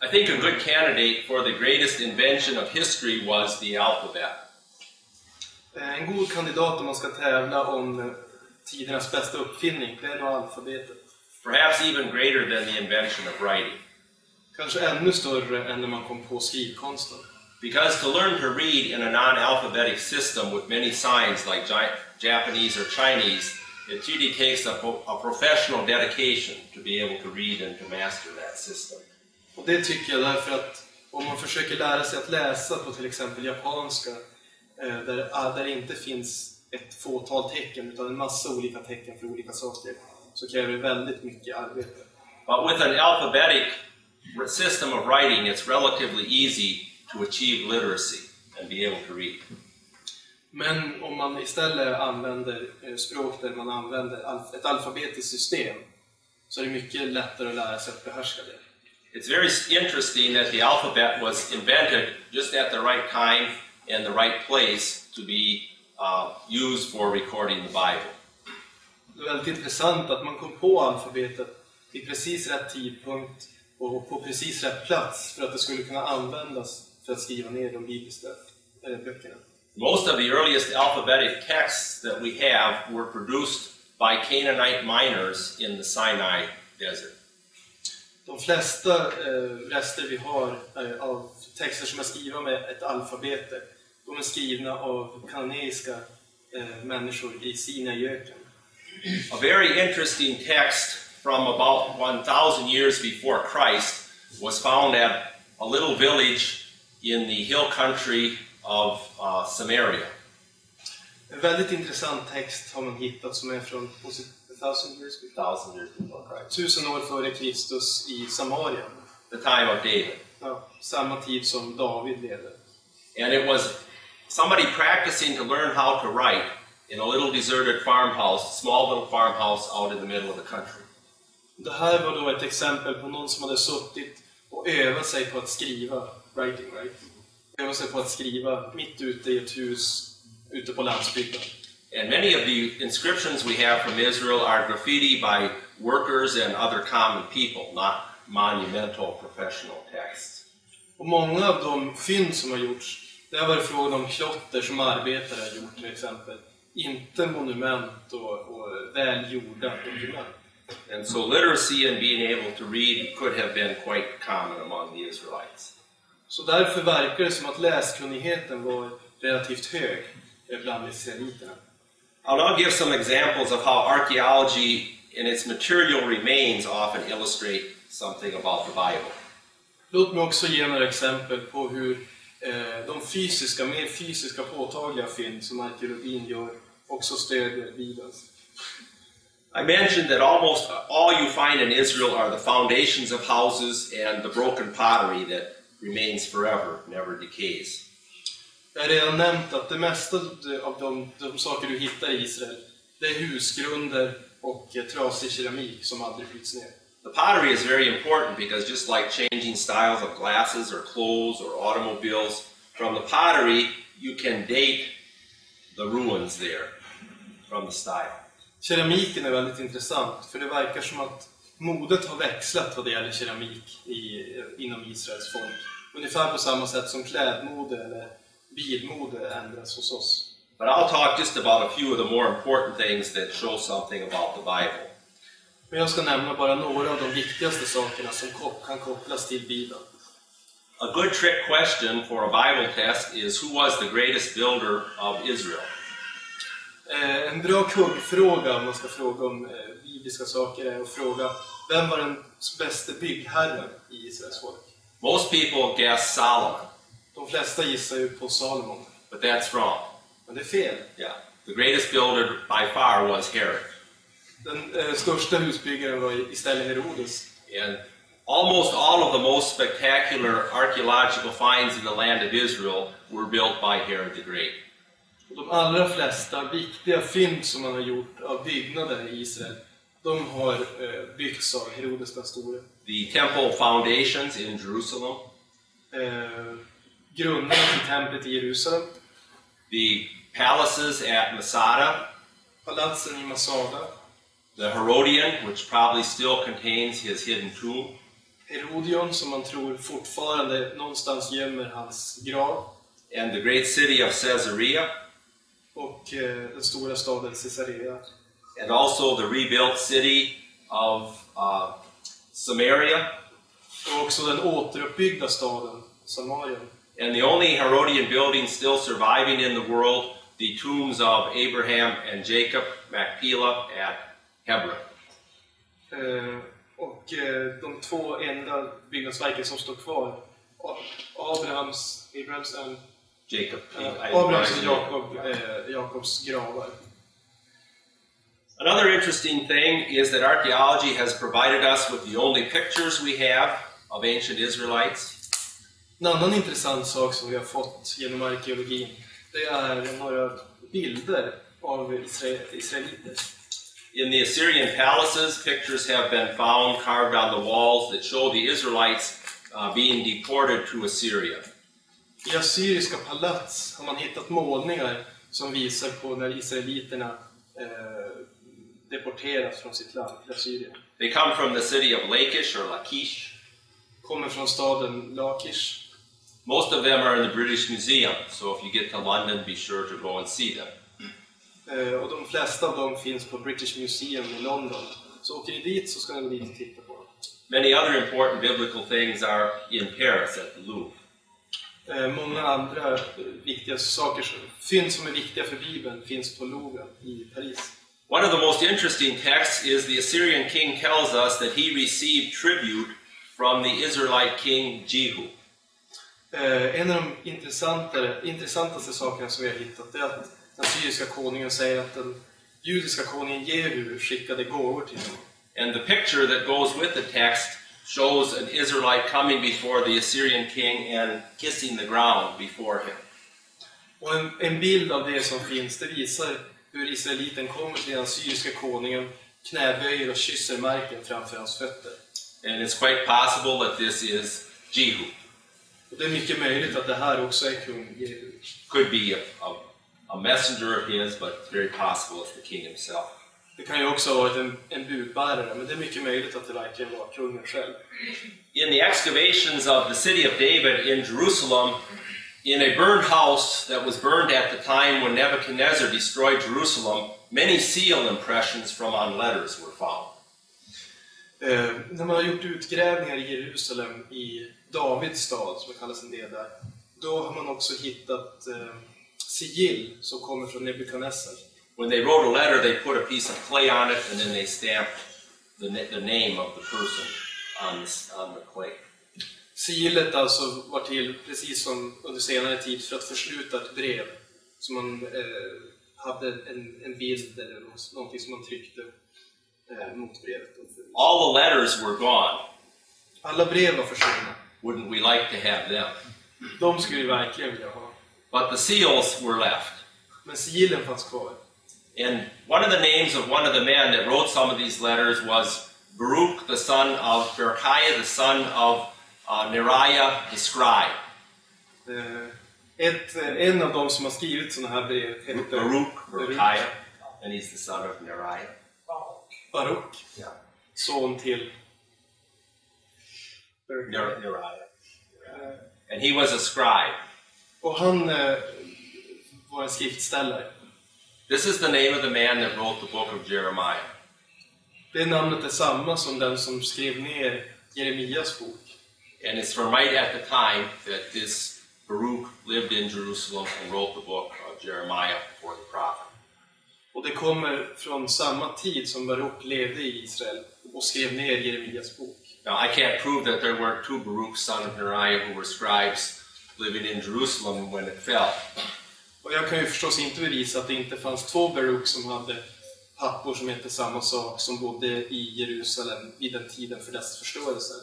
I think a good candidate for the greatest invention of history was the alphabet. Eh, En god kandidat om man ska tävla om eh, tidernas bästa uppfinning, det är nog alfabetet. perhaps even greater than the invention of writing. Kanske ännu större än när man kom på skrivkonsten. Because to learn to read in a non alphabetic system with many signs like Japanese or Chinese, it really takes a, a professional dedication to be able to read and to master that system. Och det tycker jag därför att om man försöker lära sig att läsa på till exempel japanska, eh, där, ah, där det inte finns ett fåtal tecken utan en massa olika tecken för olika saker, så kräver det väldigt mycket arbete. But with an alphabetic system of writing, it's relatively easy to achieve literacy and be able to read. Men om man istället använder eh, språk där man använder ett alfabetiskt system, så är det mycket lättare att lära sig att behärska det. It's very interesting that the alphabet was invented just at the right time and the right place to be uh, used for recording the Bible. Det är väldigt intressant att man kom på alfabetet vid precis rätt tidpunkt och på precis rätt plats för att det skulle kunna användas för att skriva ner de bibliska eh, böckerna. Most of the earliest alphabetic texts that we have were produced by Canaanite miners in the Sinai desert. De flesta eh, rester vi har eh, av texter som är skrivna med ett alfabete, de är skrivna av kananeiska eh, människor i Sinaiöken. A very interesting text from about 1,000 years before Christ was found at a little village in the hill country of uh, Samaria. En väldigt intressant text har man hittat som är från thousand years before? 1,000 years before Christ. tusen år före Kristus i Samarien. The time of David. Ja, samma tid som David levde. And it was somebody practicing to learn how to write in a little deserted farmhouse, small little farmhouse out in the middle of the country. Det här var då ett exempel på någon som hade suttit och övat sig på att skriva, writing, right? Övat sig på att skriva mitt ute i ett hus ute på landsbygden. And many of the inscriptions we have from Israel are graffiti by workers and other common people, not monumental professional texts. Och många av de fynd som har gjorts, det har varit fråga om klotter som arbetare har gjort till exempel. Inte monument och, och väl gjorda dokument. And so literacy and being able to read could have been quite common among the Israelites. Så därför verkar det som att läskunnigheten var relativt hög bland israeliterna. I'll now give some examples of how archaeology and its material remains often illustrate something about the Bible. Låt mig också ge några exempel på hur eh, de fysiska, mer fysiska påtagliga fynd som arkeologin gör också stödjer Bibelns. I mentioned that almost all you find in Israel are the foundations of houses and the broken pottery that remains forever, never decays. Jag har redan nämnt att det mesta av de, de saker du hittar i Israel, det är husgrunder och eh, trasig keramik som aldrig bryts ner. The pottery is very important because just like changing styles of glasses or clothes or automobiles, from the pottery you can date the ruins there from the style. Keramiken är väldigt intressant, för det verkar som att modet har växlat vad det gäller keramik i, inom Israels folk. Ungefär på samma sätt som klädmode eller bilmode ändras hos oss. But I'll talk just about a few of the more important things that show something about the Bible. Men jag ska nämna bara några av de viktigaste sakerna som kan kopplas till Bibeln. A good trick question for a Bible test is who was the greatest builder of Israel? Eh, en bra kuggfråga om man ska fråga om eh, bibliska saker är att fråga vem var den bästa byggherren i Israels folk? Most people guess Solomon, De flesta gissar ju på Salomon, but that's wrong. men det är fel. Yeah. The greatest builder by far was Herod. Den eh, största husbyggaren var istället Herodes. And almost all of the most spectacular archaeological finds in the land of Israel were built by Herod the Great. Och de allra flesta viktiga fynd som man har gjort av byggnader i Israel, de har eh, byggts av Herodes den store. The temple foundations in Jerusalem, Eh, till templet i Jerusalem, the palaces at Masada, palatsen i Masada, the Herodian, which probably still contains his hidden tomb, Herodion som man tror fortfarande någonstans gömmer hans grav. And the great city of Caesarea, och eh, den stora staden Caesarea. and also the rebuilt city of uh, Samaria. Och också den återuppbyggda staden Samarien. And the only Herodian building still surviving in the world, the tombs of Abraham and Jacob, Machpelah at Hebron. Eh, och eh, de två enda byggnadsverken som står kvar, Abrahams, Abrahams and, Jacob. I- Abrahams och Jakob, Jakobs gravar. Another interesting thing is that archaeology has provided us with the only pictures we have of ancient Israelites. En annan intressant sak som vi har fått genom arkeologin, det är några bilder av isra israeliter. In the Assyrian palaces, pictures have been found carved on the walls that show the Israelites uh, being deported to Assyria. I assyriska palats har man hittat målningar som visar på när israeliterna eh, deporteras från sitt land till Assyrien. They come from the city of Lachish or Lachish. Kommer från staden Lakish. Most of them are in the British Museum, so if you get to London, be sure to go and see them. Eh, och de flesta av dem finns på British Museum i London. Så åker ni dit så ska ni dit och titta på dem. Many other important biblical things are in Paris at the Louvre. Eh, många andra viktiga saker, fynd som är viktiga för Bibeln, finns på Louvren i Paris. One of the most interesting texts is the Assyrian king tells us that he received tribute from the Israelite king Jehu. Eh, en av de intressantaste sakerna som vi har hittat är att den syriska konungen säger att den judiska konungen Jehu skickade gåvor till honom. And the picture that goes with the text shows an Israelite coming before the Assyrian king and kissing the ground before him. Och en, en bild av det som finns, det visar hur israeliten kommer till den syriska konungen, knäböjer och kysser marken framför hans fötter. And it's quite possible that this is Jehu. Och det är mycket möjligt att det här också är kung Jehu. Could be a, a, a messenger of his, but it's very possible it's the king himself. Det kan ju också ha varit en, en budbärare, men det är mycket möjligt att det verkligen var kungen själv. In the excavations of the city of David in Jerusalem, in a burned house that was burned at the time when Nebuchadnezzar destroyed Jerusalem, many seal impressions from on letters were found. Eh, när man har gjort utgrävningar i Jerusalem, i Davids stad, som det kallas en del där, då har man också hittat eh, sigill som kommer från Nebukadnessar. When they wrote a letter, they put a piece of clay on it and then they stamped the, the name of the person on, this, on the clay. Sigillet alltså var till, precis som under senare tid, för att försluta ett brev. Så man eh, hade en, en bild eller nå- någonting som man tryckte eh, mot brevet. All the letters were gone. Alla brev var försvunna. Wouldn't we like to have them? De skulle vi verkligen vilja ha. But the seals were left. Men sigillen fanns kvar. And one of the names of one of the men that wrote some of these letters was Baruch, the son of Berechiah, the son of uh, Neriah, the scribe. Eh, ett, eh, en av de som har skrivit sådana här brev heter Baruch, Berechiah, and he's the son of Neriah. Baruch, Yeah. son till Ner- Neriah. Eh, And he was a scribe. Och han var en skriftställare. This is the name of the man that wrote the book of Jeremiah. Det namnet är samma som den som skrev ner Jeremias bok. And it's from right at the time that this Baruch lived in Jerusalem and wrote the book of Jeremiah for the prophet. Och det kommer från samma tid som Baruk levde i Israel och skrev ner Jeremias bok. Now, I can't prove that there weren't two Baruch, son of Neriah, who were scribes living in Jerusalem when it fell. Och jag kan ju förstås inte bevisa att det inte fanns två Baruk som hade pappor som hette samma sak som bodde i Jerusalem vid den tiden för dess förstörelse.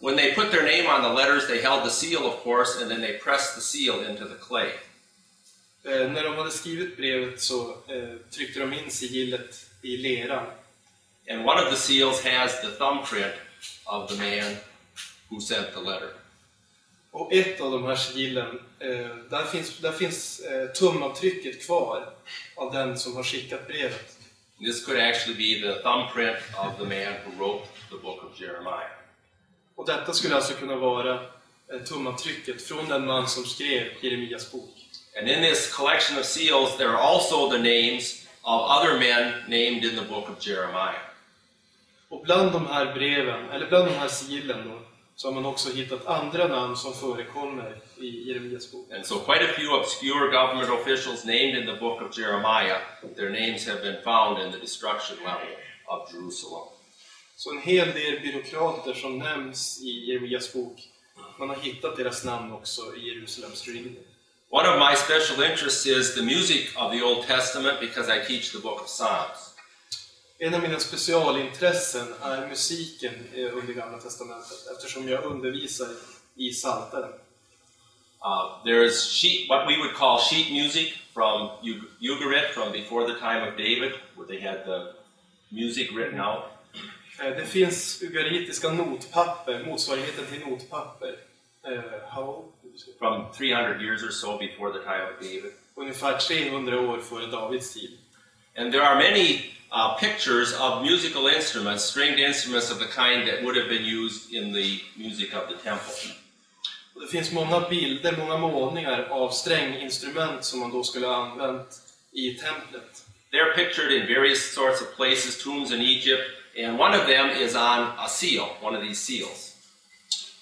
When they put their name on the letters, they held the seal, of course, and then they pressed the seal into the clay. Eh, när de hade skrivit brevet så eh, tryckte de in sigillet i leran. And one of the seals has the thumbprint of the man who sent the letter. Och ett av de här sigillen, eh, där finns, där finns eh, tumavtrycket kvar av den som har skickat brevet. This could actually be the thumbprint of the man who wrote the book of Jeremiah. Och detta skulle alltså kunna vara eh, tumavtrycket från den man som skrev Jeremias bok. And in this collection of seals, there are also the names of other men named in the book of Jeremiah. Och bland de här breven, eller bland de här sigillen då, så har man också hittat andra namn som förekommer i Jeremias bok. And so, quite a few obscure government officials named in the book of Jeremiah, their names have been found in the destruction level of Jerusalem. Så en hel del byråkrater som nämns i Jeremias bok, man har hittat deras namn också i Jerusalems ruiner. One of my special interests is the music of the Old Testament because I teach the book of Psalms. En av mina specialintressen är musiken eh, under Gamla Testamentet eftersom jag undervisar i Psaltaren. Uh, there's sheet, what we would call sheet music from Ug- Ugarit from before the time of David, where they had the music written out. Eh, Det finns ugaritiska notpapper, motsvarigheten till notpapper. How? from 300 years or so before the time of David. Ungefär 300 år före Davids tid. And there are many uh, pictures of musical instruments, stringed instruments of the kind that would have been used in the music of the temple. Och det finns många bilder, många målningar av stränginstrument som man då skulle ha använt i templet. They're pictured in various sorts of places, tombs in Egypt, and one of them is on a seal, one of these seals.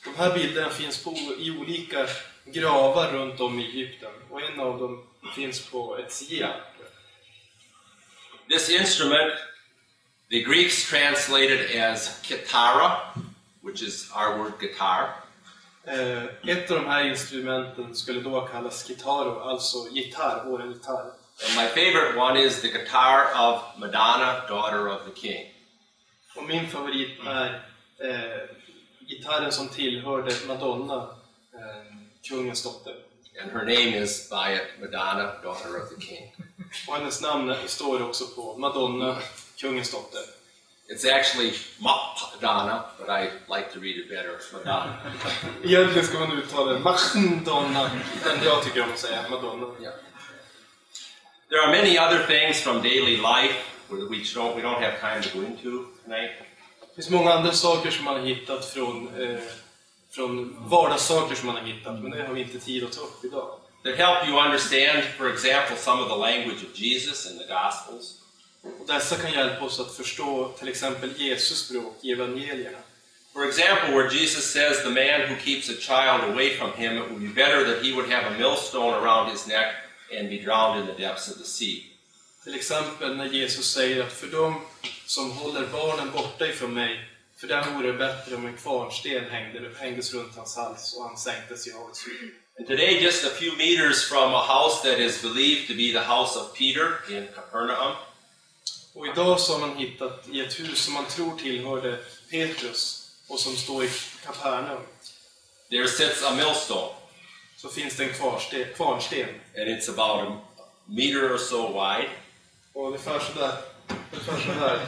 De här bilderna finns på, i olika gravar runt om i Egypten och en av dem finns på ett sigill. This instrument, the Greeks translated as kitara, which is our word guitar. Eh, ett av de här instrumenten skulle då kallas kitaro, alltså gitarr, vår gitarr. And my favorite one is the guitar of Madonna, daughter of the king. Och min favorit är eh, gitarren som tillhörde Madonna, eh, kungens dotter. And her name is by it Madonna, daughter of the king. Och hennes namn står också på Madonna, kungens dotter. It's actually Madonna, but I like to read it better Madonna. Egentligen ska man uttala det Madonna, men jag tycker om att säga Madonna. Yeah. There are many other things from daily life which don't, we don't have time to go into tonight. Det finns många andra saker som man har hittat från, eh, från vardagssaker som man har hittat, men det har vi inte tid att ta upp idag. that help you understand, for example, some of the language of Jesus in the Gospels. Och dessa kan hjälpa oss att förstå till exempel Jesus språk i evangelierna. For example, where Jesus says, The man who keeps a child away from him, it would be better that he would have a millstone around his neck and be drowned in the depths of the sea. Till exempel när Jesus säger att för dem som håller barnen borta ifrån mig, för dem vore det bättre om en kvarnsten hängde, hängdes runt hans hals och han sänktes i havets djup. Today, just a few meters from a house that is believed to be the house of Peter in Capernaum, Och idag så har man hittat i ett hus som man tror tillhörde Petrus och som står i Kapernaum, there sits a millstone, så finns det en kvarsten, kvarnsten. and it's about a meter or so wide, Och ungefär sådär, ungefär sådär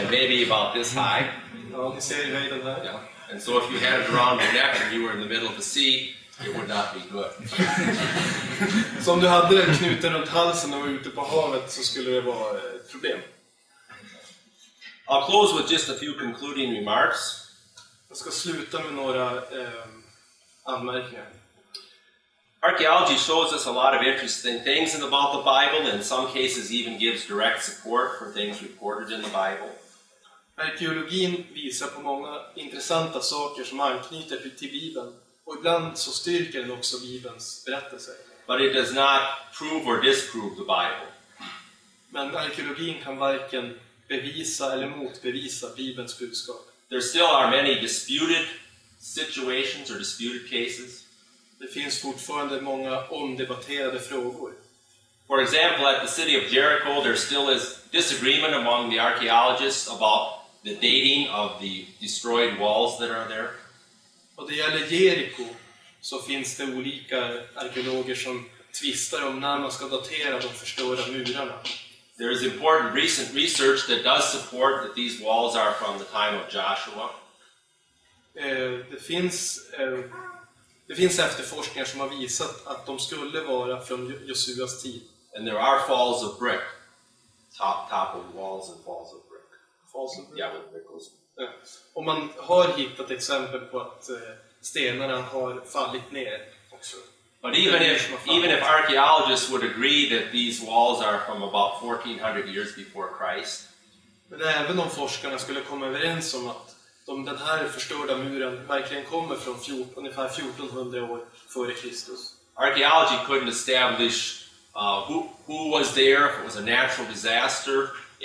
and maybe about this high. Ja, ni ser höjden där. Yeah. And so, if you had it around your neck and you were in the middle of the sea, it would not be good. Så om du hade den knuten runt halsen och var ute på havet så skulle det vara ett problem. I'll close with just a few concluding remarks. Jag ska sluta med några eh, anmärkningar. Archaeology shows us a lot of interesting things about the Bible, and in some cases even gives direct support for things reported in the Bible. Arkeologin visar på många intressanta saker som anknyter till- till Bibeln och ibland så styrker den också Bibelns berättelser. but it does not prove or disprove the Bible. Men arkeologin kan varken bevisa eller motbevisa Bibelns budskap. There still are many disputed situations or disputed cases. Det finns fortfarande många omdebatterade frågor. For example, at the city of Jericho, there still is disagreement among the archaeologists about the dating of the destroyed walls that are there. Och det gäller Jeriko så finns det olika arkeologer som tvistar om när man ska datera de förstörda murarna. There is important recent research that does support that these walls are from the time of Joshua. Eh, Det finns, eh, det finns efterforskningar som har visat att de skulle vara från Jo- Josuas tid. And there are falls of brick, top top of walls and falls of brick. Yeah, with brick goes. Ja. Och man har hittat exempel på att eh, stenarna har fallit ner också. But even if even if archaeologists would agree that these walls are from about 1400 years before Christ, Men även om forskarna skulle komma överens om att de, den här förstörda muren verkligen kommer från 14, ungefär 1400 år före Kristus. archaeology couldn't establish uh, who, who was there, if it was a natural disaster,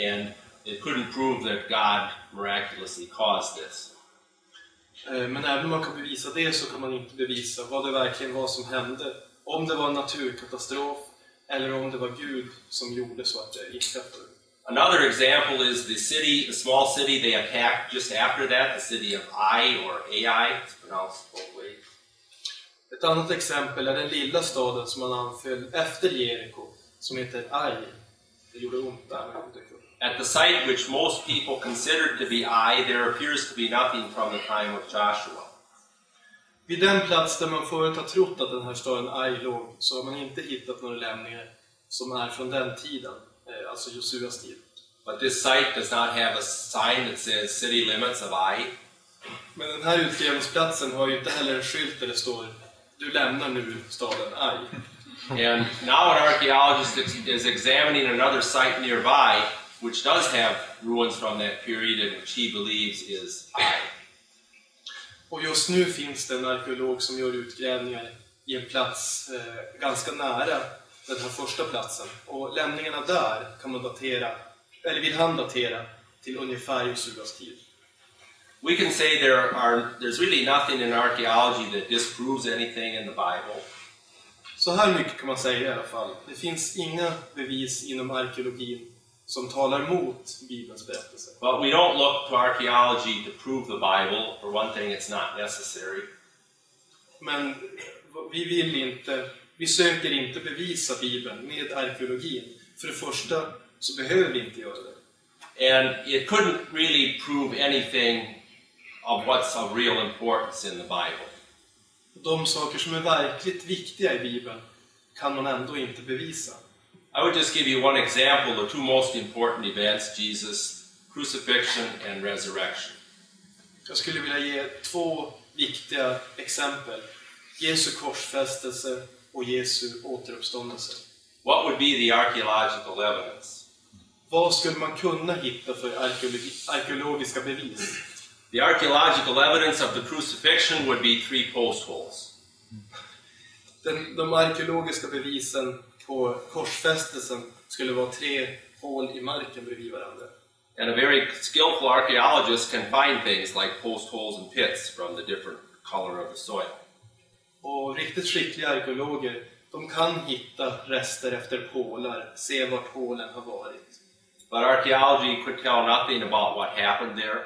and it couldn't prove that God miraculously caused this. Eh, Men även om man kan bevisa det så kan man inte bevisa vad det verkligen var som hände. Om det var en naturkatastrof eller om det var Gud som gjorde så att det inträffade. Another example is the city, the small city they attacked just after that, the city of Ai or Ai, it's pronounced both ways. Ett annat exempel är den lilla staden som man anföll efter Jeriko som heter Ai. Det gjorde ont där när jag dök upp. At the site which most people considered to be Ai, there appears to be nothing from the time of Joshua. Vid den plats där man förut har trott att den här staden Ai låg så har man inte hittat några lämningar som är från den tiden, alltså Josuas tid. But this site does not have a sign that says city limits of Ai. Men den här utgrävningsplatsen har ju inte heller en skylt där det står Du lämnar nu staden Ai. And now an archaeologist is- is examining another site nearby, which does have ruins from that period and which he believes is Ai. Och just nu finns det en arkeolog som gör utgrävningar i en plats eh, ganska nära den här första platsen. Och lämningarna där kan man datera, eller vill han datera, till ungefär Josuas tid. We can say there are there's really nothing in archaeology that disproves anything in the Bible. Så här mycket kan man säga i alla fall. Det finns inga bevis inom arkeologin som talar mot Bibelns berättelse. But we don't look to archaeology to prove the Bible. For one thing, it's not necessary. Men vi vill inte, vi söker inte bevisa Bibeln med arkeologin. För det första så behöver vi inte göra det. And it couldn't really prove anything of what's of real importance in the Bible. De saker som är verkligt viktiga i Bibeln kan man ändå inte bevisa. I would just give you one example the two most important events Jesus' crucifixion and resurrection. Jag skulle vilja ge två viktiga exempel. Jesu korsfästelse och Jesu återuppståndelse. What would be the archaeological evidence? Vad skulle man kunna hitta för arkeologi, arkeologiska bevis? The archaeological evidence of the crucifixion would be three post holes. Den, de arkeologiska bevisen på korsfästelsen skulle vara tre hål i marken bredvid varandra. And a very skillful archaeologist can find things like post holes and pits from the different color of the soil. Och riktigt skickliga arkeologer, de kan hitta rester efter pålar, se vart hålen har varit. But archaeology could tell nothing about what happened there.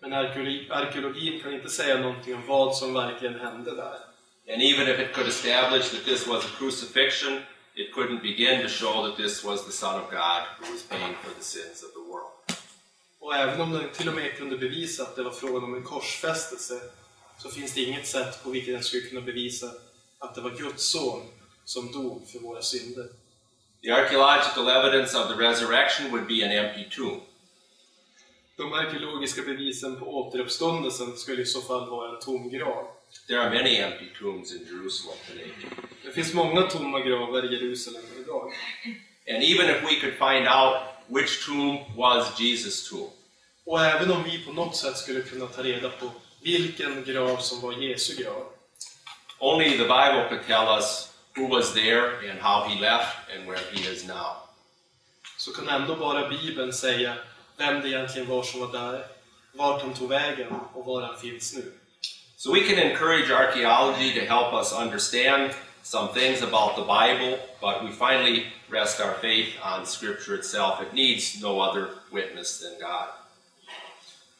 Men arkeologi, arkeologin kan inte säga någonting om vad som verkligen hände där. And even if it could establish that this was a crucifixion, it couldn't begin to show that this was the Son of God who was paying for the sins of the world. Och även om den till och med kunde bevisa att det var frågan om en korsfästelse så finns det inget sätt på vilket den skulle kunna bevisa att det var Guds son som dog för våra synder. The archaeological evidence of the resurrection would be an empty tomb. De arkeologiska bevisen på återuppståndelsen skulle i så fall vara en tom grav. There are many empty tombs in Jerusalem today. Det finns många tomma gravar i Jerusalem idag. And even if we could find out which tomb was Jesus' tomb, Och även om vi på något sätt skulle kunna ta reda på vilken grav som var Jesu grav, only the Bible could tell us who was there and how he left and where he is now. så kan ändå bara Bibeln säga vem det egentligen var som var där, vart han tog vägen och var han finns nu. So we can encourage archaeology to help us understand some things about the Bible, but we finally rest our faith on Scripture itself. It needs no other witness than God.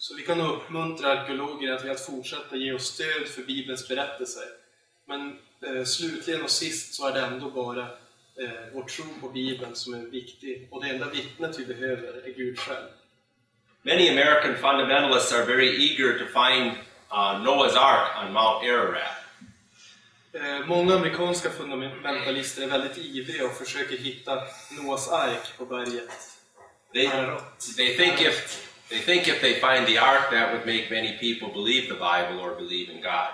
Så vi kan uppmuntra arkeologerna till att fortsätta ge oss stöd för Bibelns berättelser. Men eh, slutligen och sist så är det ändå bara eh, vår tro på Bibeln som är viktig. Och det enda vittnet vi behöver är Gud själv. Many American fundamentalists are very eager to find uh, Noah's Ark on Mount Ararat. Eh, många amerikanska fundamentalister är väldigt ivriga och försöker hitta Noas ark på berget. They, Ararat. they think if they think if they find the ark, that would make many people believe the Bible or believe in God.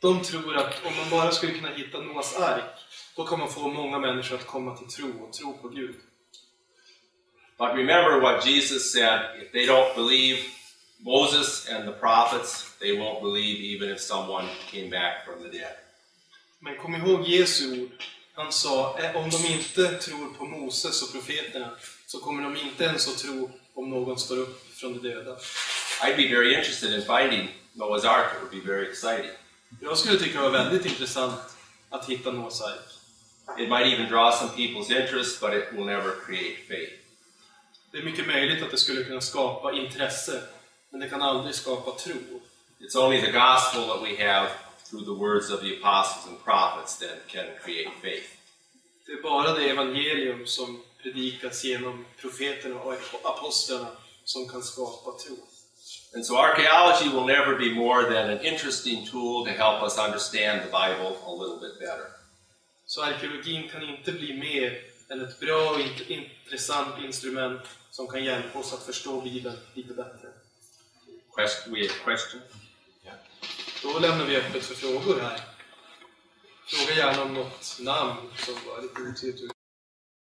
De tror att om man bara skulle kunna hitta Noas ark, då kan man få många människor att komma till tro och tro på Gud. But remember what Jesus said: if they don't believe Moses and the prophets, they won't believe even if someone came back from the dead. Men kom ihåg Jesu ord. Han sa, "Eh, om de inte tror på Moses och profeterna, så kommer de inte ens att tro om någon står upp från de döda. I'd be very interested in finding Noah's Ark. It would be very exciting. Jag skulle tycka det var väldigt intressant att hitta Noas ark. It might even draw some people's interest, but it will never create faith. Det är mycket möjligt att det skulle kunna skapa intresse, men det kan aldrig skapa tro. It's only the gospel that we have through the words of the apostles and prophets that can create faith. Det är bara det evangelium som predikas genom profeterna och apostlarna som kan skapa tro. And so archaeology will never be more than an interesting tool to help us understand the Bible a little bit better. Så arkeologin kan inte bli mer än ett bra och int- intressant instrument som kan hjälpa oss att förstå Bibeln lite bättre. Question, we have question? Då lämnar vi öppet för frågor här. Fråga gärna om något namn som var lite otydligt.